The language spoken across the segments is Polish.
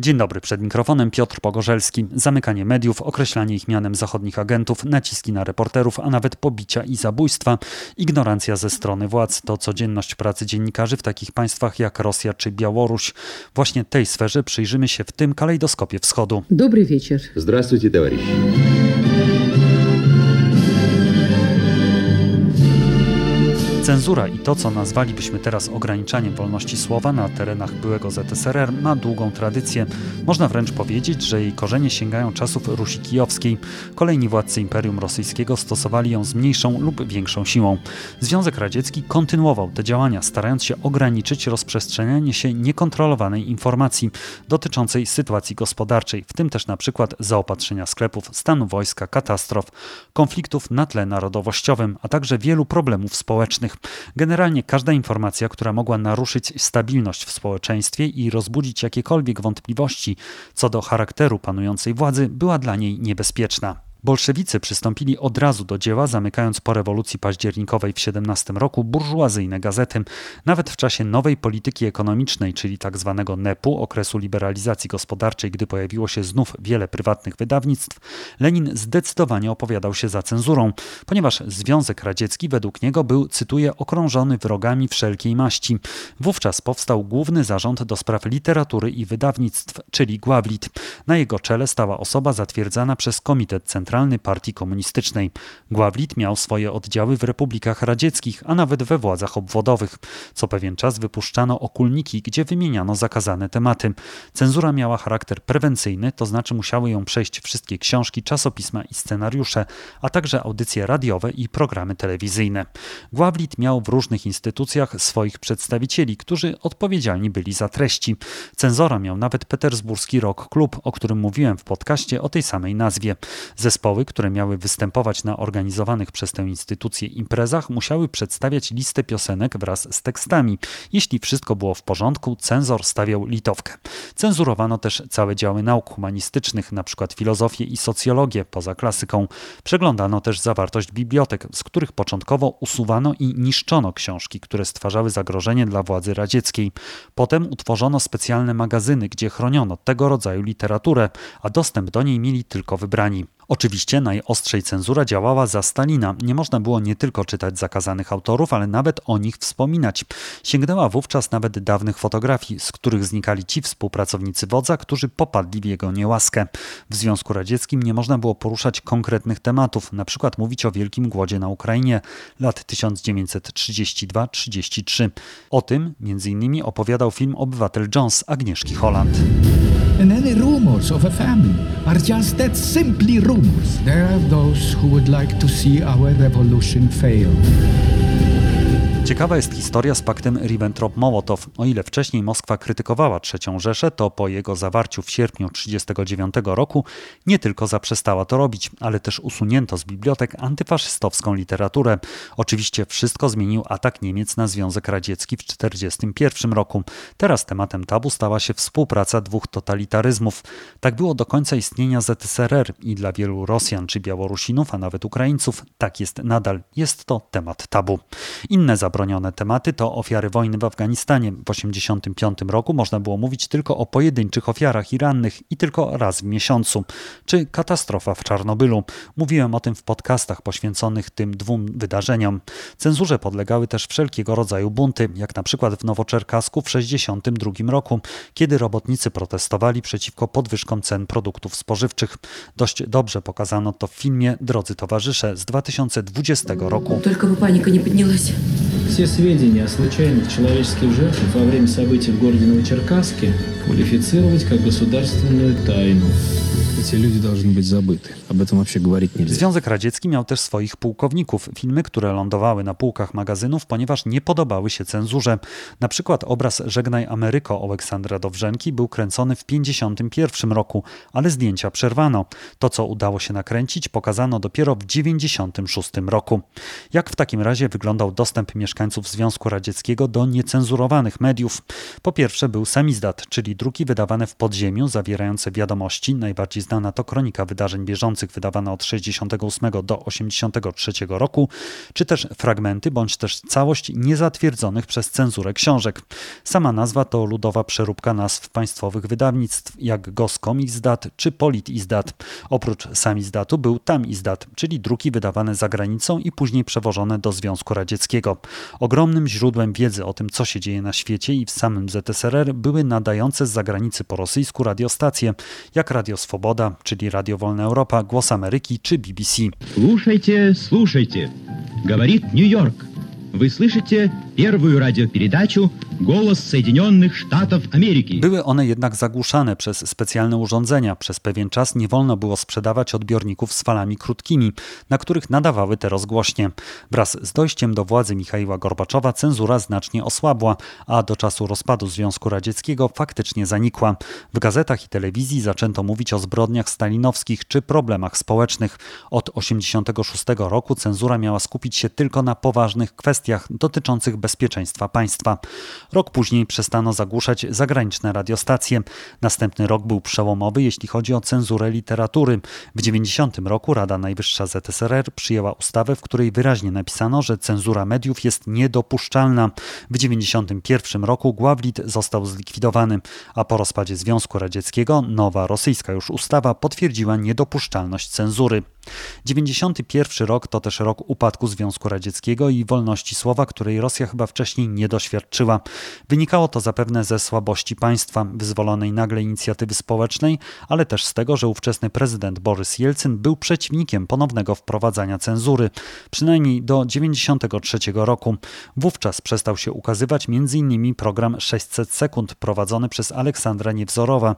Dzień dobry, przed mikrofonem Piotr Pogorzelski. Zamykanie mediów, określanie ich mianem zachodnich agentów, naciski na reporterów, a nawet pobicia i zabójstwa. Ignorancja ze strony władz to codzienność pracy dziennikarzy w takich państwach jak Rosja czy Białoruś. Właśnie tej sferze przyjrzymy się w tym kalejdoskopie wschodu. Dobry wieczór. Здравствуйте, товарищи. Cenzura i to, co nazwalibyśmy teraz ograniczaniem wolności słowa na terenach byłego ZSRR, ma długą tradycję. Można wręcz powiedzieć, że jej korzenie sięgają czasów Rusi Kijowskiej. Kolejni władcy Imperium Rosyjskiego stosowali ją z mniejszą lub większą siłą. Związek Radziecki kontynuował te działania, starając się ograniczyć rozprzestrzenianie się niekontrolowanej informacji dotyczącej sytuacji gospodarczej, w tym też na przykład zaopatrzenia sklepów, stanu wojska, katastrof, konfliktów na tle narodowościowym, a także wielu problemów społecznych. Generalnie każda informacja, która mogła naruszyć stabilność w społeczeństwie i rozbudzić jakiekolwiek wątpliwości co do charakteru panującej władzy, była dla niej niebezpieczna. Bolszewicy przystąpili od razu do dzieła, zamykając po rewolucji październikowej w 17 roku burżuazyjne gazety. Nawet w czasie nowej polityki ekonomicznej, czyli tzw. Tak NEP-u, okresu liberalizacji gospodarczej, gdy pojawiło się znów wiele prywatnych wydawnictw, Lenin zdecydowanie opowiadał się za cenzurą, ponieważ Związek Radziecki według niego był, cytuję, okrążony wrogami wszelkiej maści. Wówczas powstał Główny Zarząd do Spraw Literatury i Wydawnictw, czyli Gławlit. Na jego czele stała osoba zatwierdzana przez Komitet Centralny Centralny Partii Komunistycznej. Gławlit miał swoje oddziały w republikach radzieckich, a nawet we władzach obwodowych. Co pewien czas wypuszczano okulniki, gdzie wymieniano zakazane tematy. Cenzura miała charakter prewencyjny, to znaczy musiały ją przejść wszystkie książki, czasopisma i scenariusze, a także audycje radiowe i programy telewizyjne. Gławlit miał w różnych instytucjach swoich przedstawicieli, którzy odpowiedzialni byli za treści. Cenzora miał nawet petersburski Rock Club, o którym mówiłem w podcaście o tej samej nazwie. Zespół Zespoły, które miały występować na organizowanych przez tę instytucję imprezach, musiały przedstawiać listę piosenek wraz z tekstami. Jeśli wszystko było w porządku, cenzor stawiał litowkę. Cenzurowano też całe działy nauk humanistycznych, np. filozofię i socjologię poza klasyką. Przeglądano też zawartość bibliotek, z których początkowo usuwano i niszczono książki, które stwarzały zagrożenie dla władzy radzieckiej. Potem utworzono specjalne magazyny, gdzie chroniono tego rodzaju literaturę, a dostęp do niej mieli tylko wybrani. Oczywiście najostrzej cenzura działała za Stalina. Nie można było nie tylko czytać zakazanych autorów, ale nawet o nich wspominać. Sięgnęła wówczas nawet dawnych fotografii, z których znikali ci współpracownicy wodza, którzy popadli w jego niełaskę. W Związku Radzieckim nie można było poruszać konkretnych tematów, na przykład mówić o wielkim głodzie na Ukrainie lat 1932-33. O tym między innymi opowiadał film Obywatel Jones Agnieszki Holland. And any rumors of a famine are just that simply rumors. There are those who would like to see our revolution fail. Ciekawa jest historia z paktem Ribbentrop-Mołotow. O ile wcześniej Moskwa krytykowała III Rzeszę, to po jego zawarciu w sierpniu 1939 roku nie tylko zaprzestała to robić, ale też usunięto z bibliotek antyfaszystowską literaturę. Oczywiście wszystko zmienił atak Niemiec na Związek Radziecki w 1941 roku. Teraz tematem tabu stała się współpraca dwóch totalitaryzmów. Tak było do końca istnienia ZSRR i dla wielu Rosjan czy Białorusinów, a nawet Ukraińców, tak jest nadal. Jest to temat tabu. Inne zabronione tematy to ofiary wojny w Afganistanie. W 1985 roku można było mówić tylko o pojedynczych ofiarach i rannych i tylko raz w miesiącu. Czy katastrofa w Czarnobylu. Mówiłem o tym w podcastach poświęconych tym dwóm wydarzeniom. Cenzurze podlegały też wszelkiego rodzaju bunty, jak na przykład w Nowoczerkasku w 1962 roku, kiedy robotnicy protestowali przeciwko podwyżkom cen produktów spożywczych. Dość dobrze pokazano to w filmie Drodzy Towarzysze z 2020 roku. Tylko by panika nie podнялась. Все сведения о случайных человеческих жертвах во время событий в городе Новочеркасске квалифицировать как государственную тайну. Эти люди должны быть забыты. Об этом вообще говорить нельзя. Związek Radziecki miał też swoich pułkowników, filmy, które lądowały na półkach magazynów, ponieważ nie podobały się cenzurze. Na przykład obraz Żegnaj Ameryko Aleksandra Dowrzenki był kręcony w 1951 roku, ale zdjęcia przerwano. To, co udało się nakręcić, pokazano dopiero w 1996 roku. Jak w takim razie wyglądał dostęp mieszkańców Związku Radzieckiego do niecenzurowanych mediów? Po pierwsze był samizdat, czyli druki wydawane w podziemiu, zawierające wiadomości, najbardziej znana to kronika wydarzeń bieżących wydawana od 68 do 83 roku, czy też fragmenty bądź też całość niezatwierdzonych przez cenzurę książek. Sama nazwa to ludowa przeróbka nazw państwowych wydawnictw jak Goskomizdat czy Politizdat. Oprócz samizdatu był tamizdat, czyli druki wydawane za granicą i później przewożone do Związku Radzieckiego. Ogromnym źródłem wiedzy o tym, co się dzieje na świecie i w samym ZSRR były nadające z zagranicy po rosyjsku radiostacje, jak Radio Swoboda, czyli Radio Wolna Europa, Głos Ameryki czy BBC. Słuchajcie, słuchajcie. Gawarit New York. Вы слышите первую радиопередачу «Голос Соединенных Штатов Америки». Były one jednak zagłuszane przez specjalne urządzenia. Przez pewien czas nie wolno było sprzedawać odbiorników z falami krótkimi, na których nadawały te rozgłośnie. Wraz z dojściem do władzy Michaiła Gorbaczowa cenzura znacznie osłabła, a do czasu rozpadu Związku Radzieckiego faktycznie zanikła. W gazetach i telewizji zaczęto mówić o zbrodniach stalinowskich czy problemach społecznych. Od 1986 roku cenzura miała skupić się tylko na poważnych kwestiach dotyczących bezpieczeństwa państwa. Rok później przestano zagłuszać zagraniczne radiostacje. Następny rok był przełomowy, jeśli chodzi o cenzurę literatury. W 90 roku Rada Najwyższa ZSRR przyjęła ustawę, w której wyraźnie napisano, że cenzura mediów jest niedopuszczalna. W 91 roku Gławlit został zlikwidowany, a po rozpadzie Związku Radzieckiego nowa rosyjska już ustawa potwierdziła niedopuszczalność cenzury. 91 rok to też rok upadku Związku Radzieckiego i wolności słowa, której Rosja chyba wcześniej nie doświadczyła. Wynikało to zapewne ze słabości państwa, wyzwolonej nagle inicjatywy społecznej, ale też z tego, że ówczesny prezydent Borys Jelcyn był przeciwnikiem ponownego wprowadzania cenzury, przynajmniej do 93 roku. Wówczas przestał się ukazywać m.in. program 600 sekund prowadzony przez Aleksandra Niewzorowa.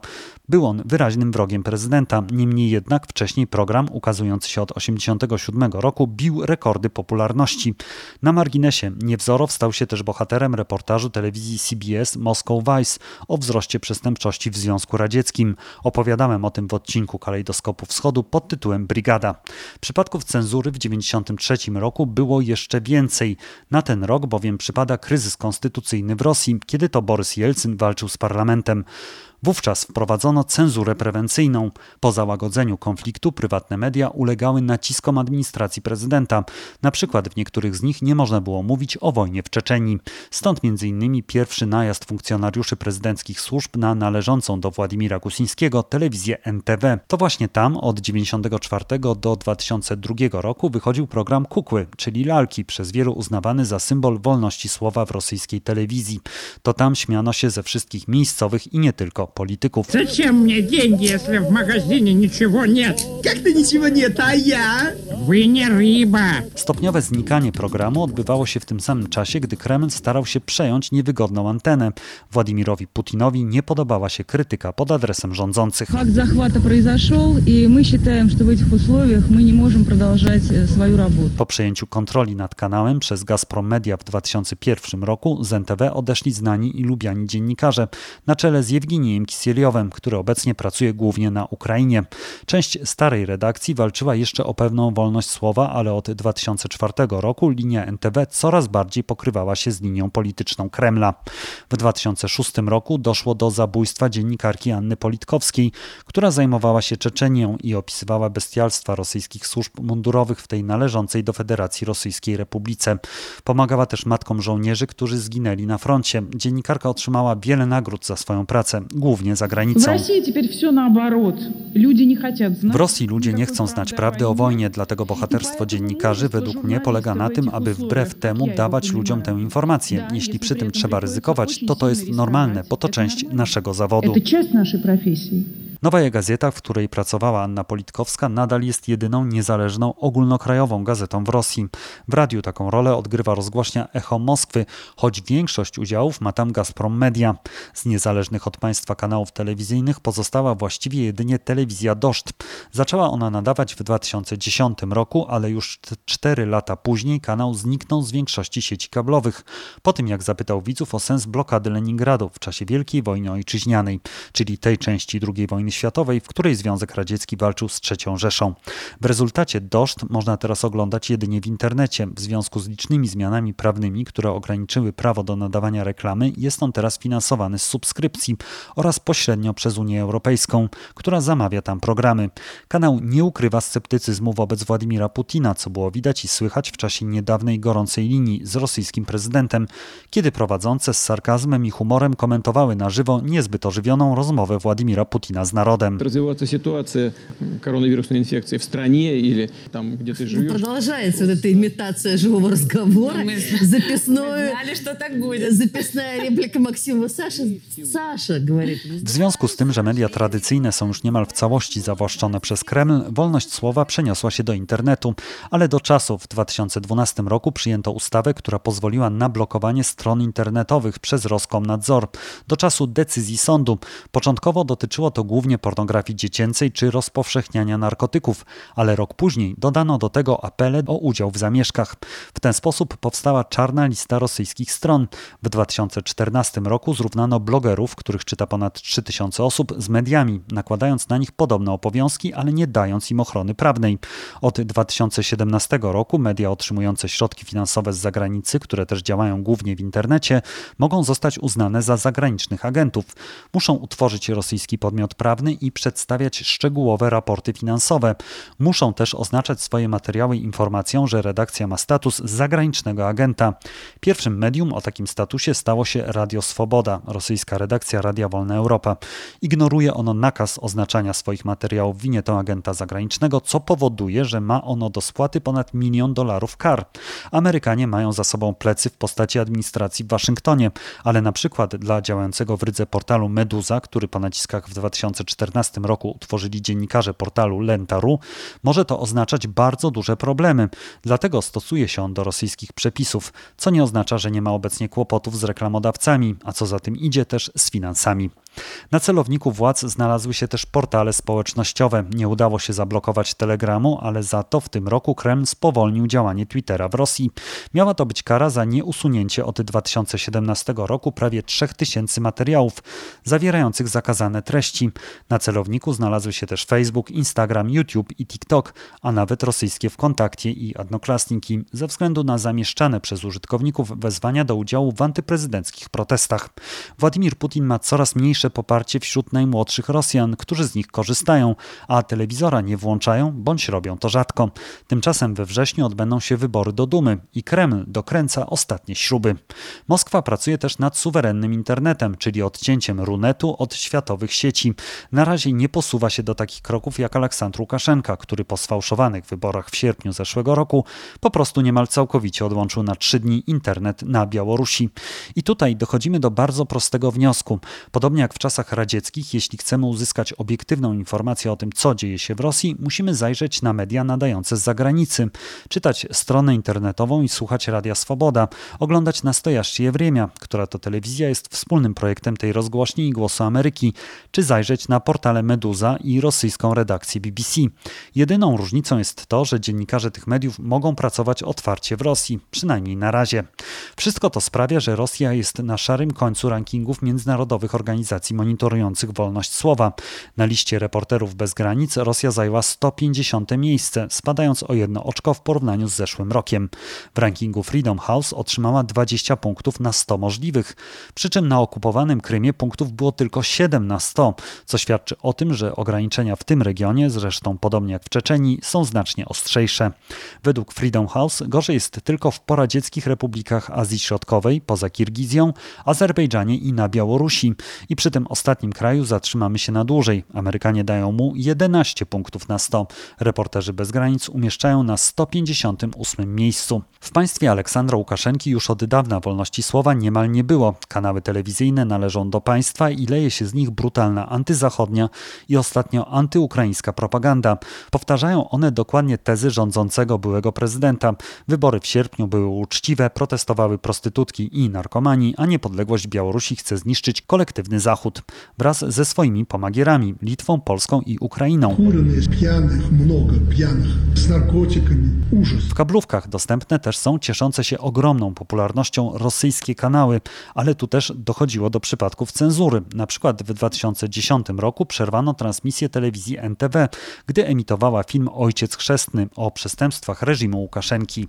Był on wyraźnym wrogiem prezydenta, niemniej jednak wcześniej program ukazujący się od 87 roku bił rekordy popularności. Na marginesie Niewzorow stał się też bohaterem reportażu telewizji CBS Moscow Vice o wzroście przestępczości w Związku Radzieckim. Opowiadałem o tym w odcinku Kalejdoskopu Wschodu pod tytułem Brigada. Przypadków cenzury w 1993 roku było jeszcze więcej. Na ten rok bowiem przypada kryzys konstytucyjny w Rosji, kiedy to Borys Jelcyn walczył z parlamentem. Wówczas wprowadzono cenzurę prewencyjną. Po załagodzeniu konfliktu prywatne media ulegały naciskom administracji prezydenta. Na przykład w niektórych z nich nie można było mówić o wojnie w Czeczenii. Stąd m.in. pierwszy najazd funkcjonariuszy prezydenckich służb na należącą do Władimira Kusińskiego telewizję NTW. To właśnie tam od 1994 do 2002 roku wychodził program Kukły, czyli lalki, przez wielu uznawany za symbol wolności słowa w rosyjskiej telewizji. To tam śmiano się ze wszystkich miejscowych i nie tylko polityków. Зачем мне деньги, если в магазине ничего нет? Как то ничего нет, а я? Вы не рыба. Stopniowe znikanie programu odbywało się w tym samym czasie, gdy Kreml starał się przejąć niewygodną antenę. Władimirowi Putinowi nie podobała się krytyka pod adresem rządzących. Факт захвата произошел, и мы считаем, что в этих условиях мы не можем продолжать э, свою работу. Po przejęciu kontroli nad kanałem przez Gazprom Media w 2001 roku z NTW odeszli znani i lubiani dziennikarze, na czele z Jewginijem Kisieliowem, który obecnie pracuje głównie na Ukrainie. Część starej redakcji walczyła jeszcze o pewną wolność słowa, ale od 2004 roku linia NTW coraz bardziej pokrywała się z linią polityczną Kremla. W 2006 roku doszło do zabójstwa dziennikarki Anny Politkowskiej, która zajmowała się Czeczenią i opisywała bestialstwa rosyjskich służb mundurowych w tej należącej do Federacji Rosyjskiej Republice. Pomagała też matkom żołnierzy, którzy zginęli na froncie. Dziennikarka otrzymała wiele nagród za swoją pracę, głównie za granicą. W Rosji ludzie nie chcą znać prawdy o wojnie, dlatego bohaterstwo dziennikarzy według mnie polega na tym, aby wbrew temu dawać ludziom tę informację. Jeśli przy tym trzeba ryzykować, to to jest normalne, bo to część naszego zawodu. To część naszej profesji. Nowa Gazeta, w której pracowała Anna Politkowska, nadal jest jedyną niezależną ogólnokrajową gazetą w Rosji. W radiu taką rolę odgrywa rozgłośnia Echo Moskwy, choć większość udziałów ma tam Gazprom Media. Z niezależnych od państwa kanałów telewizyjnych pozostała właściwie jedynie telewizja Doszt. Zaczęła ona nadawać w 2010 roku, ale już 4 lata później kanał zniknął z większości sieci kablowych, po tym jak zapytał widzów o sens blokady Leningradu w czasie Wielkiej Wojny Ojczyźnianej, czyli tej części II wojny wojny światowej, w której Związek Radziecki walczył z III Rzeszą. W rezultacie doszt można teraz oglądać jedynie w internecie. W związku z licznymi zmianami prawnymi, które ograniczyły prawo do nadawania reklamy, jest on teraz finansowany z subskrypcji oraz pośrednio przez Unię Europejską, która zamawia tam programy. Kanał nie ukrywa sceptycyzmu wobec Władimira Putina, co było widać i słychać w czasie niedawnej gorącej linii z rosyjskim prezydentem, kiedy prowadzące z sarkazmem i humorem komentowały na żywo niezbyt ożywioną rozmowę Władimira Putina z narodem. Развиваться ситуация коронавирусной инфекции в стране или там, где ты живешь. Продолжается вот эта имитация живого разговора. Записное, Знали, что так будет. записная реплика Максима Саша. Саша говорит. W związku z tym, że media tradycyjne są już niemal w całości zawłaszczone przez Kreml, wolność słowa przeniosła się do internetu, ale do czasu w 2012 roku przyjęto ustawę, która pozwoliła na blokowanie stron internetowych przez Roskomnadzor. Do czasu decyzji sądu. Początkowo dotyczyło to głównie pornografii dziecięcej czy rozpowszechniania narkotyków, ale rok później dodano do tego apele o udział w zamieszkach. W ten sposób powstała czarna lista rosyjskich stron. W 2014 roku zrównano blogerów, których czyta ponad 3000 osób, z mediami, nakładając na nich podobne obowiązki, ale nie dając im ochrony prawnej. Od 2017 roku media otrzymujące środki finansowe z zagranicy, które też działają głównie w internecie, mogą zostać uznane za zagranicznych agentów. Muszą utworzyć rosyjski podmiot prawny i przedstawiać szczegółowe raporty finansowe. Muszą też oznaczać swoje materiały informacją, że redakcja ma status zagranicznego agenta. Pierwszym medium o takim statusie stało się Radio Swoboda, rosyjska redakcja Radia Wolna Europa. Ignoruje ono nakaz oznaczania swoich materiałów winietą agenta zagranicznego, co powoduje, że ma ono do spłaty ponad milion dolarów kar. Amerykanie mają za sobą plecy w postaci administracji w Waszyngtonie, ale na przykład dla działającego w Rydze portalu Meduza, który po naciskach w 2014 roku utworzyli dziennikarze portalu Lentaru, może to oznaczać bardzo duże problemy. Dlatego stosuje się on do rosyjskich przepisów, co nie oznacza, że nie ma obecnie kłopotów z reklamodawcami, a co za tym idzie też z finansami. Na celowniku władz znalazły się też portale społecznościowe. Nie udało się zablokować Telegramu, ale za to w tym roku Kreml spowolnił działanie Twittera w Rosji. Miała to być kara za nieusunięcie od 2017 roku prawie 3000 materiałów zawierających zakazane treści. Na celowniku znalazły się też Facebook, Instagram, YouTube i TikTok, a nawet rosyjskie Wkontakcie i Adnoklasniki ze względu na zamieszczane przez użytkowników wezwania do udziału w antyprezydenckich protestach. Władimir Putin ma coraz mniejsze poparcie wśród najmłodszych Rosjan, którzy z nich korzystają, a telewizora nie włączają bądź robią to rzadko. Tymczasem we wrześniu odbędą się wybory do Dumy i Kreml dokręca ostatnie śruby. Moskwa pracuje też nad suwerennym internetem, czyli odcięciem runetu od światowych sieci. Na razie nie posuwa się do takich kroków jak Aleksandr Łukaszenka, który po sfałszowanych wyborach w sierpniu zeszłego roku po prostu niemal całkowicie odłączył na trzy dni internet na Białorusi. I tutaj dochodzimy do bardzo prostego wniosku. Podobnie jak w czasach radzieckich, jeśli chcemy uzyskać obiektywną informację o tym, co dzieje się w Rosji, musimy zajrzeć na media nadające z zagranicy, czytać stronę internetową i słuchać Radia Swoboda, oglądać Nastojaście Wriemia, która to telewizja jest wspólnym projektem tej rozgłośni i Głosu Ameryki, czy zajrzeć na portale Meduza i rosyjską redakcję BBC. Jedyną różnicą jest to, że dziennikarze tych mediów mogą pracować otwarcie w Rosji, przynajmniej na razie. Wszystko to sprawia, że Rosja jest na szarym końcu rankingów międzynarodowych organizacji monitorujących wolność słowa. Na liście reporterów bez granic Rosja zajęła 150 miejsce, spadając o jedno oczko w porównaniu z zeszłym rokiem. W rankingu Freedom House otrzymała 20 punktów na 100 możliwych, przy czym na okupowanym Krymie punktów było tylko 7 na 100, co świadczy o tym, że ograniczenia w tym regionie, zresztą podobnie jak w Czeczenii, są znacznie ostrzejsze. Według Freedom House gorzej jest tylko w poradzieckich republikach Azji Środkowej, poza Kirgizją, Azerbejdżanie i na Białorusi. I przy tym ostatnim kraju zatrzymamy się na dłużej. Amerykanie dają mu 11 punktów na 100. Reporterzy bez granic umieszczają na 158 miejscu. W państwie Aleksandra Łukaszenki już od dawna wolności słowa niemal nie było. Kanały telewizyjne należą do państwa i leje się z nich brutalna antyzachodnia i ostatnio antyukraińska propaganda. Powtarzają one dokładnie tezy rządzącego byłego prezydenta. Wybory w sierpniu były uczciwe, protestowały prostytutki i narkomani, a niepodległość Białorusi chce zniszczyć kolektywny Zachód. Zachód wraz ze swoimi pomagierami Litwą, Polską i Ukrainą. W kablówkach dostępne też są cieszące się ogromną popularnością rosyjskie kanały, ale tu też dochodziło do przypadków cenzury. Na przykład w 2010 roku przerwano transmisję telewizji NTV, gdy emitowała film Ojciec Chrzestny o przestępstwach reżimu Łukaszenki.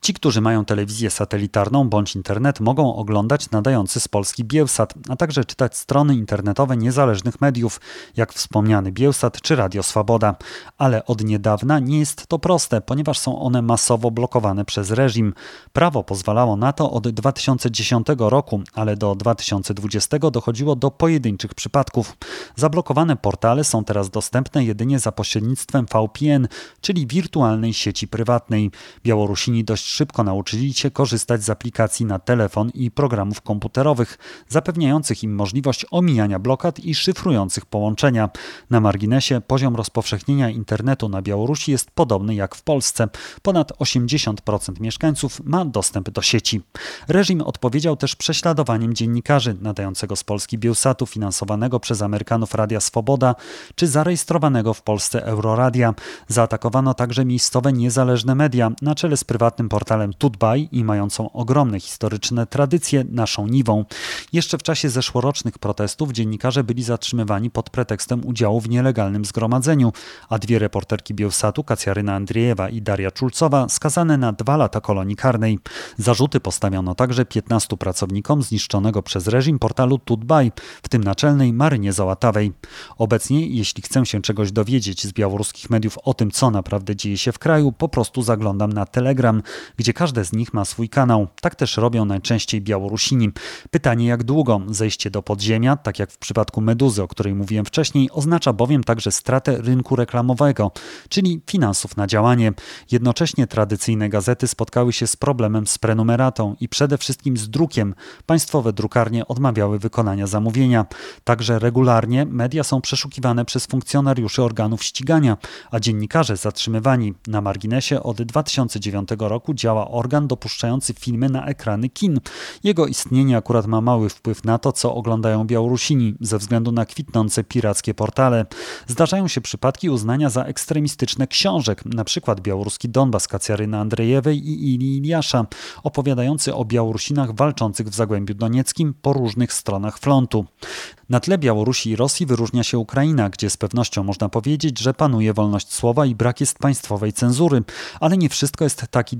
Ci, którzy mają telewizję satelitarną bądź internet, mogą oglądać nadający z Polski Bielsat, a także czytać strony internetowe niezależnych mediów, jak wspomniany Bielsat czy Radio Swoboda. Ale od niedawna nie jest to proste, ponieważ są one masowo blokowane przez reżim. Prawo pozwalało na to od 2010 roku, ale do 2020 dochodziło do pojedynczych przypadków. Zablokowane portale są teraz dostępne jedynie za pośrednictwem VPN, czyli wirtualnej sieci prywatnej. Białorusini dość szybko nauczyli się korzystać z aplikacji na telefon i programów komputerowych, zapewniających im możliwość omijania blokad i szyfrujących połączenia. Na marginesie poziom rozpowszechnienia internetu na Białorusi jest podobny jak w Polsce. Ponad 80% mieszkańców ma dostęp do sieci. Reżim odpowiedział też prześladowaniem dziennikarzy nadającego z Polski Bielsatu finansowanego przez Amerykanów Radia Swoboda czy zarejestrowanego w Polsce Euroradia. Zaatakowano także miejscowe niezależne media na czele z prywatnym portalem Tutbaj i mającą ogromne historyczne tradycje naszą niwą. Jeszcze w czasie zeszłorocznych protestów dziennikarze byli zatrzymywani pod pretekstem udziału w nielegalnym zgromadzeniu, a dwie reporterki Bielsatu, Kacjaryna Andriejewa i Daria Czulcowa, skazane na dwa lata kolonii karnej. Zarzuty postawiono także 15 pracownikom zniszczonego przez reżim portalu Tutbaj, w tym naczelnej Marynie Załatawej. Obecnie, jeśli chcę się czegoś dowiedzieć z białoruskich mediów o tym, co naprawdę dzieje się w kraju, po prostu zaglądam na Telegram, gdzie każde z nich ma swój kanał. Tak też robią najczęściej Białorusini. Pytanie jak długo zejście do podziemia, tak jak w przypadku Meduzy, o której mówiłem wcześniej, oznacza bowiem także stratę rynku reklamowego, czyli finansów na działanie. Jednocześnie tradycyjne gazety spotkały się z problemem z prenumeratą i przede wszystkim z drukiem. Państwowe drukarnie odmawiały wykonania zamówienia. Także regularnie media są przeszukiwane przez funkcjonariuszy organów ścigania, a dziennikarze zatrzymywani na marginesie od 2009 roku działa organ dopuszczający filmy na ekrany kin. Jego istnienie akurat ma mały wpływ na to, co oglądają Białorusini ze względu na kwitnące pirackie portale. Zdarzają się przypadki uznania za ekstremistyczne książek, przykład białoruski Donbas Kacjaryny Andrejewej i Ili Iliasza, opowiadający o Białorusinach walczących w Zagłębiu Donieckim po różnych stronach frontu. Na tle Białorusi i Rosji wyróżnia się Ukraina, gdzie z pewnością można powiedzieć, że panuje wolność słowa i brak jest państwowej cenzury. Ale nie wszystko jest tak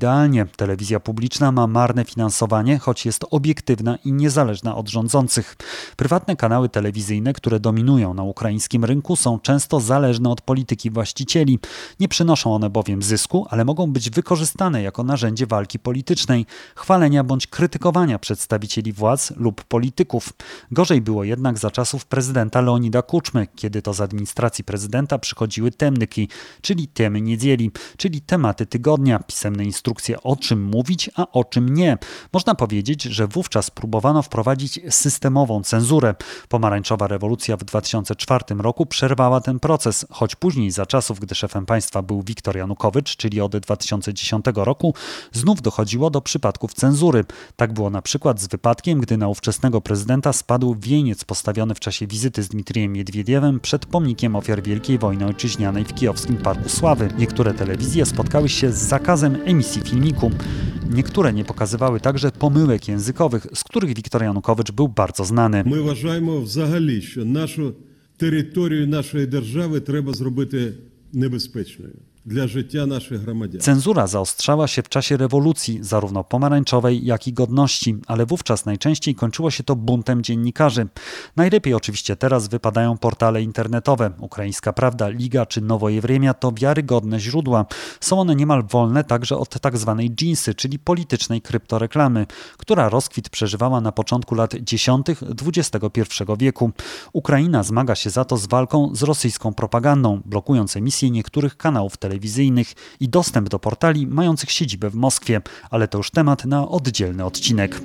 Telewizja publiczna ma marne finansowanie, choć jest obiektywna i niezależna od rządzących. Prywatne kanały telewizyjne, które dominują na ukraińskim rynku, są często zależne od polityki właścicieli. Nie przynoszą one bowiem zysku, ale mogą być wykorzystane jako narzędzie walki politycznej, chwalenia bądź krytykowania przedstawicieli władz lub polityków. Gorzej było jednak za czasów prezydenta Leonida Kuczmy, kiedy to z administracji prezydenta przychodziły temnyki, czyli temy niedzieli, czyli tematy tygodnia, pisemne instrukcje o czym mówić, a o czym nie. Można powiedzieć, że wówczas próbowano wprowadzić systemową cenzurę. Pomarańczowa rewolucja w 2004 roku przerwała ten proces, choć później za czasów, gdy szefem państwa był Wiktor Janukowycz, czyli od 2010 roku, znów dochodziło do przypadków cenzury. Tak było na przykład z wypadkiem, gdy na ówczesnego prezydenta spadł wieniec postawiony w czasie wizyty z Dmitrijem Miedwiediewem przed pomnikiem ofiar Wielkiej Wojny Ojczyźnianej w kijowskim Parku Sławy. Niektóre telewizje spotkały się z zakazem emisji filmiku. Niektóre nie pokazywały także pomyłek językowych, z których Wiktor Janukowicz był bardzo znany. My uważamy взагалі, що нашу територію нашої держави треба зробити небезпечною dla życia naszych громадян. Cenzura zaostrzała się w czasie rewolucji, zarówno pomarańczowej, jak i godności, ale wówczas najczęściej kończyło się to buntem dziennikarzy. Najlepiej oczywiście teraz wypadają portale internetowe. Ukraińska Prawda, Liga czy Nowoje Wremia to wiarygodne źródła. Są one niemal wolne także od tak zwanej dżinsy, czyli politycznej kryptoreklamy, która rozkwit przeżywała na początku lat 10. XXI wieku. Ukraina zmaga się za to z walką z rosyjską propagandą, blokując emisję niektórych kanałów telewizyjnych telewizyjnych i dostęp do portali mających siedzibę w Moskwie, ale to już temat na oddzielny odcinek.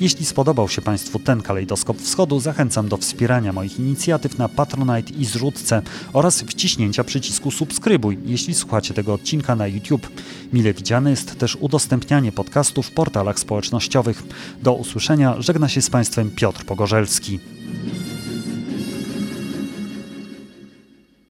Jeśli spodobał się Państwu ten kalejdoskop wschodu, zachęcam do wspierania moich inicjatyw na Patronite i zrzutce oraz wciśnięcia przycisku subskrybuj, jeśli słuchacie tego odcinka na YouTube. Mile widziane jest też udostępnianie podcastu w portalach społecznościowych. Do usłyszenia żegna się z Państwem Piotr Pogorzelski.